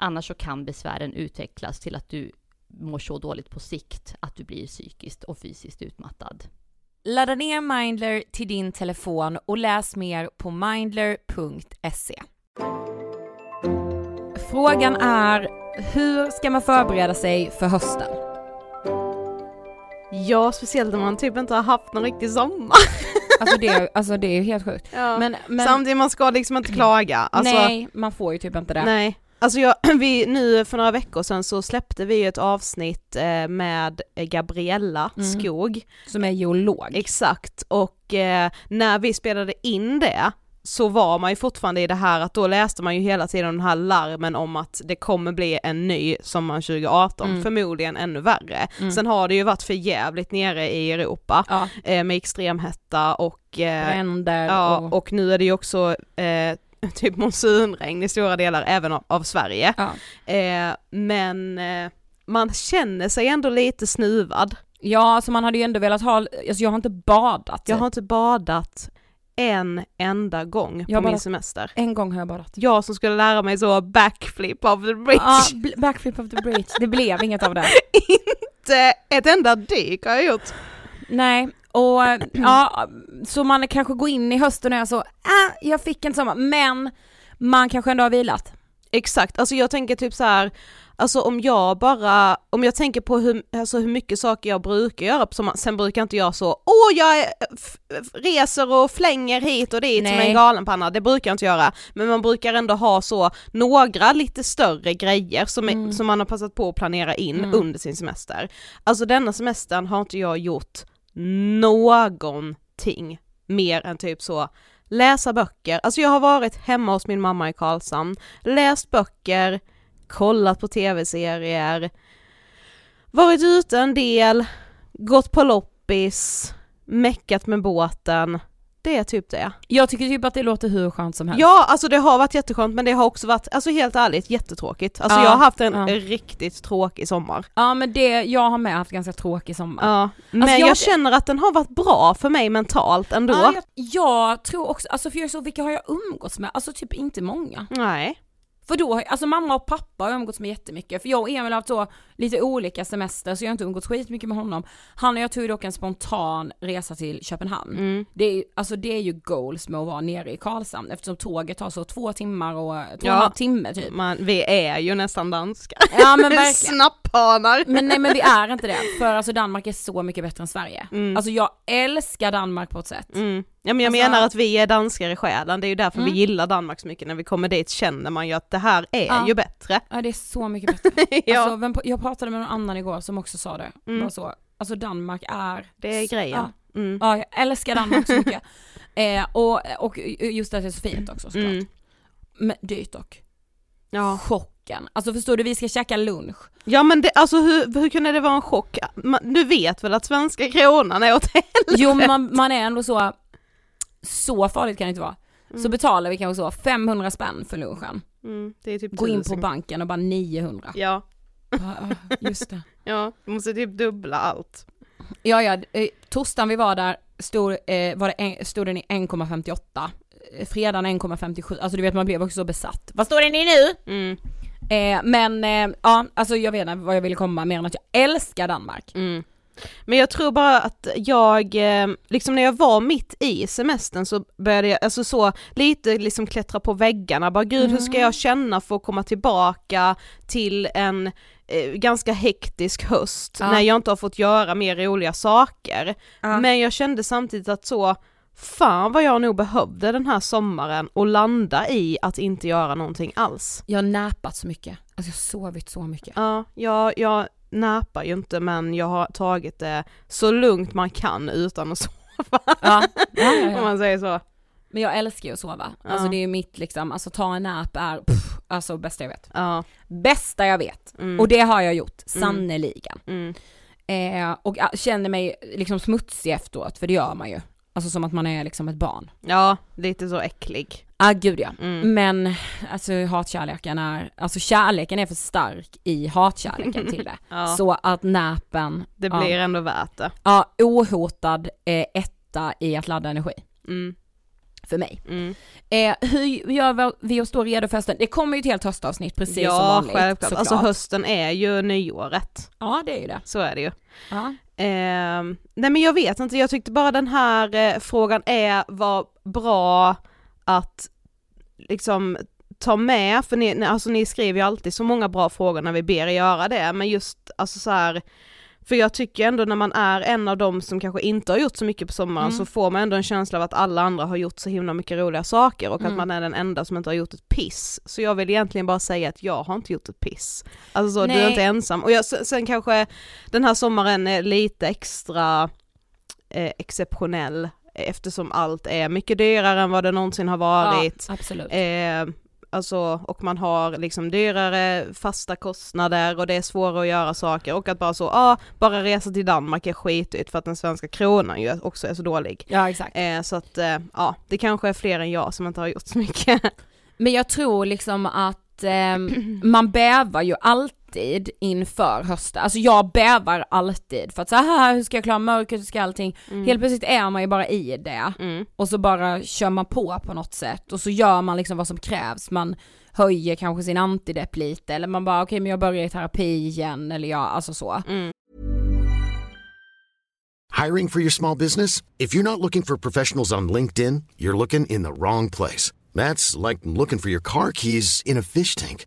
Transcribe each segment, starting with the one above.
Annars så kan besvären utvecklas till att du mår så dåligt på sikt att du blir psykiskt och fysiskt utmattad. Ladda ner Mindler till din telefon och läs mer på mindler.se. Frågan är, hur ska man förbereda sig för hösten? Ja, speciellt när man typ inte har haft någon riktig sommar. Alltså det, alltså det är ju helt sjukt. Ja. Men, men Samtidigt, man ska liksom inte klaga. Alltså, nej, man får ju typ inte det. Nej. Alltså jag, vi, nu för några veckor sedan så släppte vi ett avsnitt eh, med Gabriella Mm. Skog. Som är geolog. Exakt, och eh, när vi spelade in det så var man ju fortfarande i det här att då läste man ju hela tiden den här larmen om att det kommer bli en ny sommaren 2018, Mm. förmodligen ännu värre. Mm. Sen har det ju varit för jävligt nere i Europa Ja, eh, med extremhetta och eh, bränder Ja, och... och nu är det ju också eh, typ monsunregn i stora delar även av, av Sverige. Ja. Eh, men eh, man känner sig ändå lite snuvad. ja, så man hade ju ändå velat ha, alltså jag har inte badat. Jag har inte badat en enda gång Jag på min semester. En gång har jag badat. Jag som skulle lära mig så backflip of the bridge. Ja, backflip of the bridge. Det blev inget av det. Inte ett enda dyk har jag gjort. Nej, och ja, så man kanske går in i hösten och är så, ah, jag fick en sommar, men man kanske ändå har vilat. Exakt, alltså jag tänker typ så här. Alltså om jag bara, om jag tänker på hur, alltså hur mycket saker jag brukar göra på sommaren, sen brukar inte jag så, åh jag reser och flänger hit och dit som Nej. en galenpanna, det brukar jag inte göra. Men man brukar ändå ha så, några lite större grejer som, är, som man har passat på att planera in Mm. under sin semester. Alltså denna semestern har inte jag gjort någonting mer än typ så, läsa böcker, alltså jag har varit hemma hos min mamma i Karlshamn, läst böcker, kollat på tv-serier, varit ute en del, gått på loppis, meckat med båten. Det är typ det. Jag tycker typ att det låter hur skönt som helst. Ja, alltså det har varit jätteskönt men det har också varit, alltså helt ärligt, jättetråkigt. Alltså Ja, jag har haft en ja. riktigt tråkig sommar. Ja men det, jag har med haft ganska tråkig sommar. Ja, men Alltså, jag- jag känner att den har varit bra för mig mentalt ändå. Ja, jag, jag tror också, alltså för jag är så, vilka har jag umgåtts med? Alltså typ inte många. Nej. För då, alltså mamma och pappa har jag umgåtts med jättemycket, för jag och Emil har haft så lite olika semester så jag har inte umgåtts skitmycket med honom. Han och jag tog dock en spontan resa till Köpenhamn. Mm. Det är, alltså det är ju goals med att vara nere i Karlshamn eftersom tåget tar så två timmar och, två och Ja. en halv timme typ. Man, vi är ju nästan danskar. Ja men verkligen. Snapphanar. Men nej men vi är inte det, för alltså Danmark är så mycket bättre än Sverige. Mm. Alltså jag älskar Danmark på ett sätt. Mm. Ja men jag Alltså- menar att vi är danskar i själen, det är ju därför Mm. vi gillar Danmark så mycket, när vi kommer dit känner man ju att det här är Ja. ju bättre. Ja det är så mycket bättre. ja, Alltså, vem, jag pratade med någon annan igår som också sa det. Mm. Bara så, alltså Danmark är... det är grejen. Ja, Mm. ja jag älskar Danmark så mycket. eh, och, och just att det är så fint också såklart. Mm. Men dyrt dock. Ja. Chocken. Alltså förstår du, vi ska käka lunch. ja men det, alltså hur, hur kunde det vara en chock? Man, du vet väl att svenska kronan är åt helvete? Jo men man, man är ändå så, så farligt kan det inte vara. Mm. Så betalar vi kanske så 500 spänn för lunchen. Mm, typ Gå in på banken och bara 900. Ja, ja, just det. ja, du måste typ dubbla allt. Ja, ja, eh, torsdagen vi var där stod, eh, var det en, stod den i 1,58. Eh, Fredagen 1,57, alltså du vet man blev också så besatt. Vad står den i nu? Mm. Eh, men eh, ja, alltså jag vet inte vad jag ville komma mer än att jag älskar Danmark. Mm. Men jag tror bara att jag, eh, liksom när jag var mitt i semestern så började jag, alltså så, lite liksom klättra på väggarna, bara gud hur ska jag känna för att komma tillbaka till en eh, ganska hektisk höst Ja. när jag inte har fått göra mer roliga saker. Ja. Men jag kände samtidigt att så, fan vad jag nog behövde den här sommaren och landa i att inte göra någonting alls. Jag har näpat så mycket, alltså jag har sovit så mycket. Ja, jag, jag näpar ju inte men jag har tagit det så lugnt man kan utan att sova. Ja, ja, ja, Om man säger så. Men jag älskar ju att sova. Alltså det är mitt liksom, alltså ta en nap är, pff, alltså bästa jag vet. Ja. Bästa jag vet. Mm. Och det har jag gjort, Mm. sannoliken. Mm. Eh, och känner mig liksom smutsig efteråt, för det gör man ju. Alltså som att man är liksom ett barn. Ja, lite så äcklig. Ah gud ja. Mm. Men alltså hatkärleken är, alltså kärleken är för stark i hatkärleken till det. Ja. Så att näpen, Det ja, blir ändå värt det. ja, ohotad eh, etta i att ladda energi. Mm. För mig. Mm. Eh, hur gör vi oss då redo för hösten? Det kommer ju ett helt höstavsnitt precis som Ja, vanligt. självklart. såklart. Alltså hösten är ju nyåret. Ja det är ju det. Så är det ju. Ja. Eh, nej men jag vet inte, jag tyckte bara den här eh, frågan är, var bra att liksom ta med, för ni, alltså ni skriver ju alltid så många bra frågor när vi ber er göra det, men just alltså så här, för jag tycker ändå när man är en av dem som kanske inte har gjort så mycket på sommaren Mm. så får man ändå en känsla av att alla andra har gjort så himla mycket roliga saker och Mm. att man är den enda som inte har gjort ett piss. Så jag vill egentligen bara säga att jag har inte gjort ett piss. Alltså så, du är inte ensam. Och jag, sen kanske den här sommaren är lite extra eh, exceptionell eftersom allt är mycket dyrare än vad det någonsin har varit. Ja, absolut. Eh, alltså, och man har liksom dyrare fasta kostnader och det är svårare att göra saker och att bara så, ja, ah, bara resa till Danmark är skitigt för att den svenska kronan ju också är så dålig. Ja exakt. Eh, så att, eh, ja, det kanske är fler än jag som inte har gjort så mycket. Men jag tror liksom att ehm, man bävar ju alltid inför hösten, alltså jag bävar alltid för att så här hur ska jag klara mörkret, hur ska allting, helt plötsligt är man ju bara i det Mm. och så bara kör man på på något sätt och så gör man liksom vad som krävs, man höjer kanske sin antidepp lite eller man bara okej men jag börjar i terapi igen eller ja, alltså så. Mm. Hiring for your small business? If you're not looking for professionals on LinkedIn, you're looking in the wrong place. That's like looking for your car keys in a fish tank.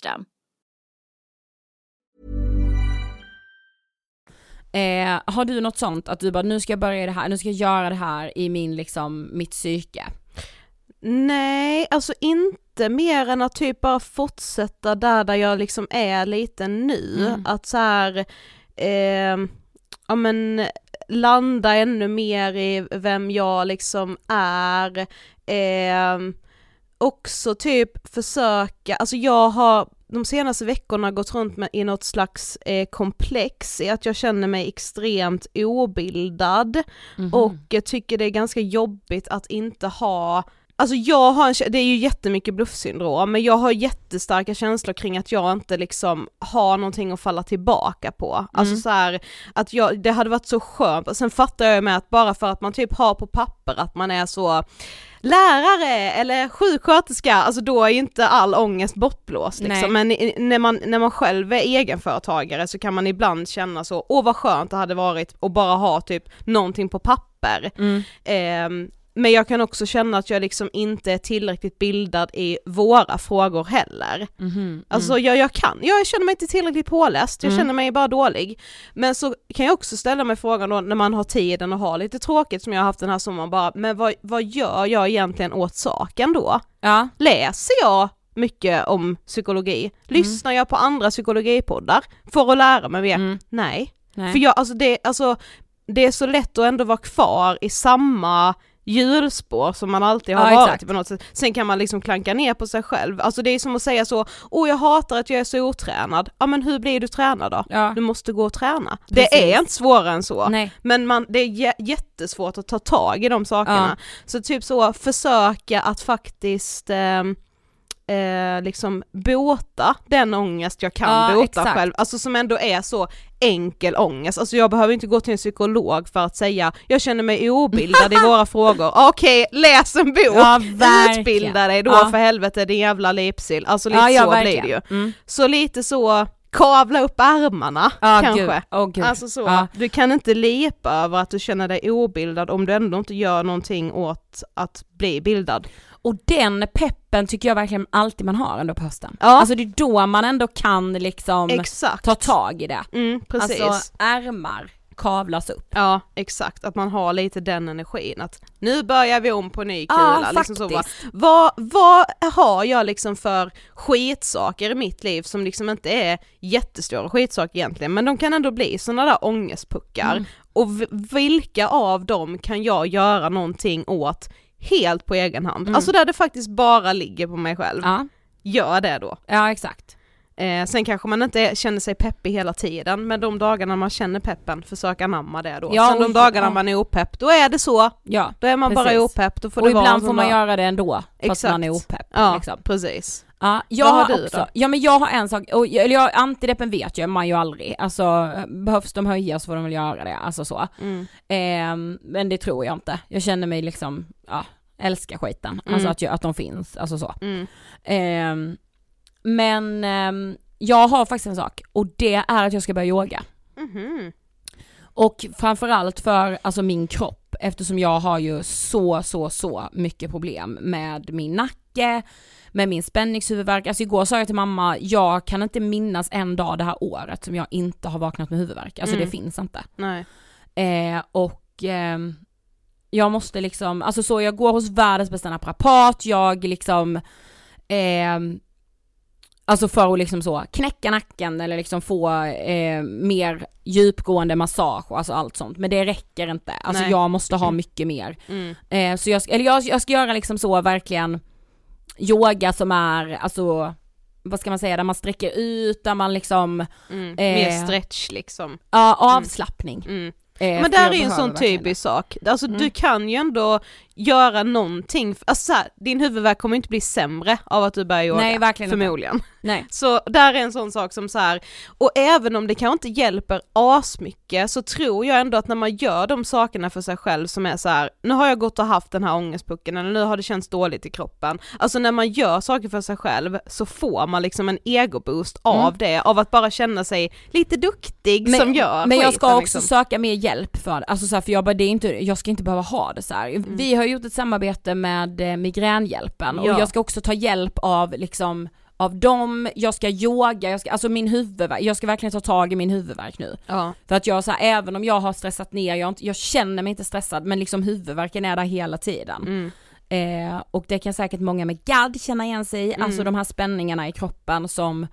Eh, har du något sånt att du bara nu ska jag börja det här, nu ska jag göra det här i min liksom, mitt psyke? Nej, alltså inte mer än att typ bara fortsätta där, där jag liksom är lite nu. Mm. Att så här, eh, ja men landa ännu mer i vem jag liksom är. Eh, också typ försöka, alltså jag har de senaste veckorna gått runt med i något slags eh, komplex i att jag känner mig extremt obildad Mhm. och jag tycker det är ganska jobbigt att inte ha Alltså jag har en, det är ju jättemycket bluffsyndrom, men jag har jättestarka känslor kring att jag inte liksom har någonting att falla tillbaka på. Alltså Mm. så här, att jag, det hade varit så skönt, och sen fattar jag ju med att bara för att man typ har på papper att man är så lärare eller sjuksköterska, alltså då är ju inte all ångest bortblåst liksom. Men när man, när man själv är egenföretagare så kan man ibland känna så, åh vad skönt det hade varit att bara ha typ någonting på papper. Mm. Ehm, men jag kan också känna att jag liksom inte är tillräckligt bildad i våra frågor heller. Mhm, Alltså mm. jag, jag kan, jag känner mig inte tillräckligt påläst, jag Mm. känner mig bara dålig. Men så kan jag också ställa mig frågan då när man har tiden och har lite tråkigt som jag har haft den här sommaren bara, men vad, vad gör jag egentligen åt saken då? Ja. Läser jag mycket om psykologi? Lyssnar jag på andra psykologipoddar för att lära mig mer? Mm. Nej. Nej. För jag, alltså det, alltså det är så lätt att ändå vara kvar i samma hjulspår som man alltid har Ja, varit exakt. på något sätt. Sen kan man liksom klanka ner på sig själv, alltså det är som att säga så, åh jag hatar att jag är så otränad, ja men hur blir du tränad då? Ja. Du måste gå och träna. Precis. Det är inte svårare än så. Nej. Men man, det är jä- jättesvårt att ta tag i de sakerna. Så typ så, försöka att faktiskt ehm, eh, liksom bota den ångest jag kan Ja, bota exakt. själv, alltså som ändå är så enkel ångest, alltså jag behöver inte gå till en psykolog för att säga jag känner mig obildad i våra frågor, okej läs en bok, Ja, utbilda dig då Ja. för helvete din jävla lipsill, alltså lite så blir det ju. Mm. Så lite så, kavla upp ärmarna Ja, kanske. gud. Alltså så, Ja. du kan inte lipa över att du känner dig obildad om du ändå inte gör någonting åt att bli bildad. Och den peppen tycker jag verkligen alltid man har ändå på hösten. Ja. Alltså det är då man ändå kan liksom Exakt. ta tag i det. Mm, precis. Alltså ärmar kavlas upp. Ja exakt, att man har lite den energin att nu börjar vi om på ny Ja, kula. liksom så, faktiskt. vad, vad har jag liksom för skitsaker i mitt liv som liksom inte är jättestora skitsaker egentligen men de kan ändå bli sådana där ångestpuckar Mm. och vilka av dem kan jag göra någonting åt helt på egen hand? Mm. Alltså där det faktiskt bara ligger på mig själv. Ja, Gör det då. ja exakt. Eh, sen kanske man inte känner sig peppig hela tiden, men de dagarna man känner peppen, försök anamma det då. Ja, sen de dagarna man är opepp, då är det så. Ja, Då är man bara Precis. opepp, då får och det vara ibland får man där- göra det ändå, fast Exakt. man är opepp. Ja, Liksom. precis. Ja, jag Vad har har du också, då? ja men jag har en sak, och, eller jag, antideppen vet jag man ju aldrig, alltså behövs de höja så får de väl göra det, alltså så. Mm. Ehm, men det tror jag inte, jag känner mig liksom, ja, älskar skiten, Mm. alltså att, jag, att de finns, alltså så. Mm. Ehm, men ehm, jag har faktiskt en sak, och det är att jag ska börja yoga. Mhm. Och framförallt för alltså min kropp eftersom jag har ju så, så, så mycket problem med min nacke, med min spänningshuvudvärk. Alltså igår sa jag till mamma, jag kan inte minnas en dag det här året som jag inte har vaknat med huvudvärk. Alltså Mm. det finns inte. Nej. Eh, och ehm, jag måste liksom, alltså så jag går hos världens bästa naprapat, jag liksom ehm, Alltså för att liksom så knäcka nacken eller liksom få eh, mer djupgående massage och alltså allt sånt. Men det räcker inte. Alltså Nej. jag måste ha mycket mer. Mm. Eh, så jag, eller jag, jag ska göra liksom så verkligen yoga som är, alltså vad ska man säga, där man sträcker ut, där man liksom, Mm. Eh. Mer stretch liksom. ja avslappning. Mm. Eh, Men där är ju en sån typisk sak, alltså Mm. du kan ju ändå göra någonting, alltså så här, din huvudvärk kommer inte bli sämre av att du börjar yoga. Nej, verkligen inte. Förmodligen. det. Nej. Så där är en sån sak som så här, och även om det kanske inte hjälper asmycket så tror jag ändå att när man gör de sakerna för sig själv som är så här, nu har jag gått och haft den här ångestpucken eller nu har det känts dåligt i kroppen. Alltså när man gör saker för sig själv så får man liksom en egoboost av Mm. det, av att bara känna sig lite duktig som gör men jag ska också liksom. söka mer hjälp för det, alltså så här, för jag bara, det är inte, jag ska inte behöva ha det så här. Mm. Vi har gjort ett samarbete med eh, migränhjälpen och Ja. jag ska också ta hjälp av liksom av dem, jag ska yoga, jag ska, alltså min huvudvärk, jag ska verkligen ta tag i min huvudvärk nu. Ja. För att jag så här, även om jag har stressat ner, jag, inte, jag känner mig inte stressad men liksom huvudvärken är där hela tiden. Mm. Eh, och det kan säkert många med GAD känna igen sig i, Mm. alltså de här spänningarna i kroppen som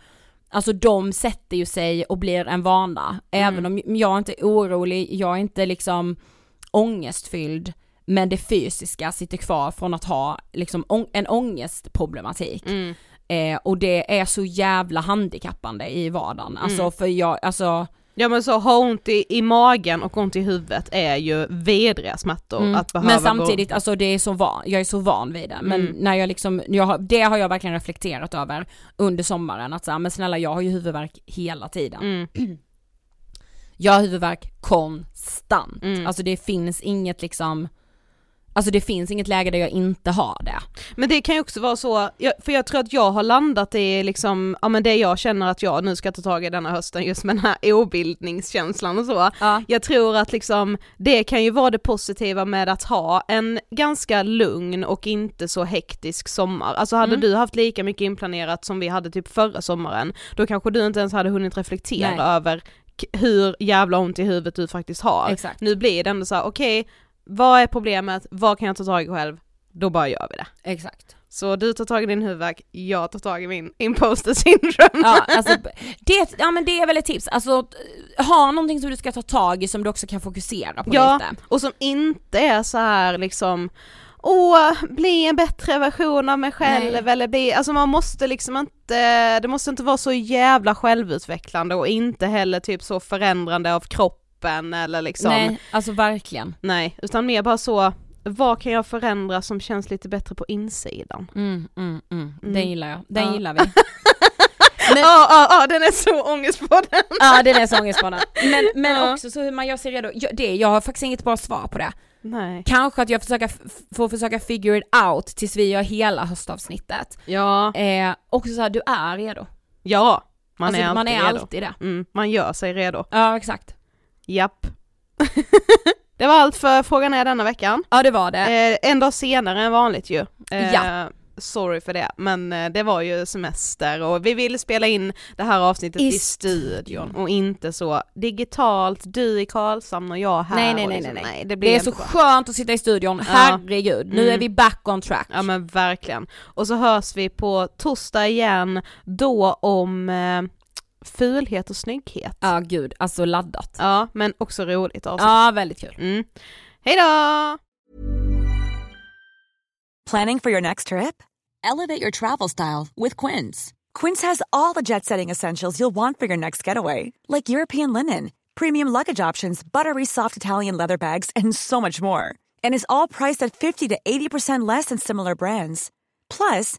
Alltså de sätter ju sig och blir en vana, Mm. även om jag inte är orolig, jag är inte liksom ångestfylld, men det fysiska sitter kvar från att ha liksom ång- en ångestproblematik. Mm. Eh, och det är så jävla handikappande i vardagen, alltså Mm. för jag, alltså Ja men så ha ont i, i magen och ont i huvudet är ju vidriga smärtor Mm. att behöva Men samtidigt, gå... alltså det är så van, jag är så van vid det. Men Mm. när jag liksom, jag har, det har jag verkligen reflekterat över under sommaren. Att säga, men snälla jag har ju huvudvärk hela tiden. Mm. Jag har huvudvärk konstant. Mm. Alltså det finns inget liksom, Alltså det finns inget läge där jag inte har det. Men det kan ju också vara så, för jag tror att jag har landat i liksom, ja men det jag känner att jag nu ska ta tag i denna hösten just med den här obildningskänslan och så. Ja. Jag tror att liksom, det kan ju vara det positiva med att ha en ganska lugn och inte så hektisk sommar. Alltså hade Mm. du haft lika mycket inplanerat som vi hade typ förra sommaren, då kanske du inte ens hade hunnit reflektera Nej. över hur jävla ont i huvudet du faktiskt har. Exakt. Nu blir det ändå så här: okej, vad är problemet, vad kan jag ta tag i själv? Då bara gör vi det. Exakt. Så du tar tag i din huvudvärk, jag tar tag i min imposter syndrome. Ja, alltså, det, ja men det är väl ett tips, alltså ha någonting som du ska ta tag i som du också kan fokusera på ja lite. och som inte är så här liksom Åh, bli en bättre version av mig själv Nej. eller bli, alltså man måste liksom inte, det måste inte vara så jävla självutvecklande och inte heller typ så förändrande av kroppen eller liksom Nej, alltså verkligen. Nej, utan mer bara så, vad kan jag förändra som känns lite bättre på insidan? Mm, mm, mm. Mm. Den gillar jag, den Ja. gillar vi. Ja, ja, ja, den är så ångest på den! Ja den är så ångestbanan. Men, men Ja. också så hur man gör sig redo, jag, det, jag har faktiskt inget bra svar på det. Nej. Kanske att jag försöker, får försöka figure it out tills vi gör hela höstavsnittet. Ja, Eh, också så här, du är redo. ja, man alltså, är alltid man är redo. alltid det. Mm, man gör sig redo. Ja exakt. Japp. det var allt för Frågan är denna veckan. Ja det var det. Eh, en dag senare än vanligt ju. Eh, Ja. Sorry för det, men eh, det var ju semester och vi ville spela in det här avsnittet I i, studion och inte så digitalt, du i Karlshamn och jag här. Nej, nej, nej, liksom, nej, nej. det blir Det är så bra. skönt att sitta i studion, herregud. Nu Mm. är vi back on track. Ja men verkligen. Och så hörs vi på torsdag igen, då om eh, fulhet och snygghet. Ja gud, alltså laddat. Ja, men också roligt avsnitt. Ja väldigt kul. Mm. Hej då! Planning for your next trip? Elevate your travel style with Quince. Quince has all the jet setting essentials you'll want for your next getaway, like European linen, premium luggage options, buttery soft Italian leather bags, and so much more. And is all priced at 50 to 80% less than similar brands. Plus,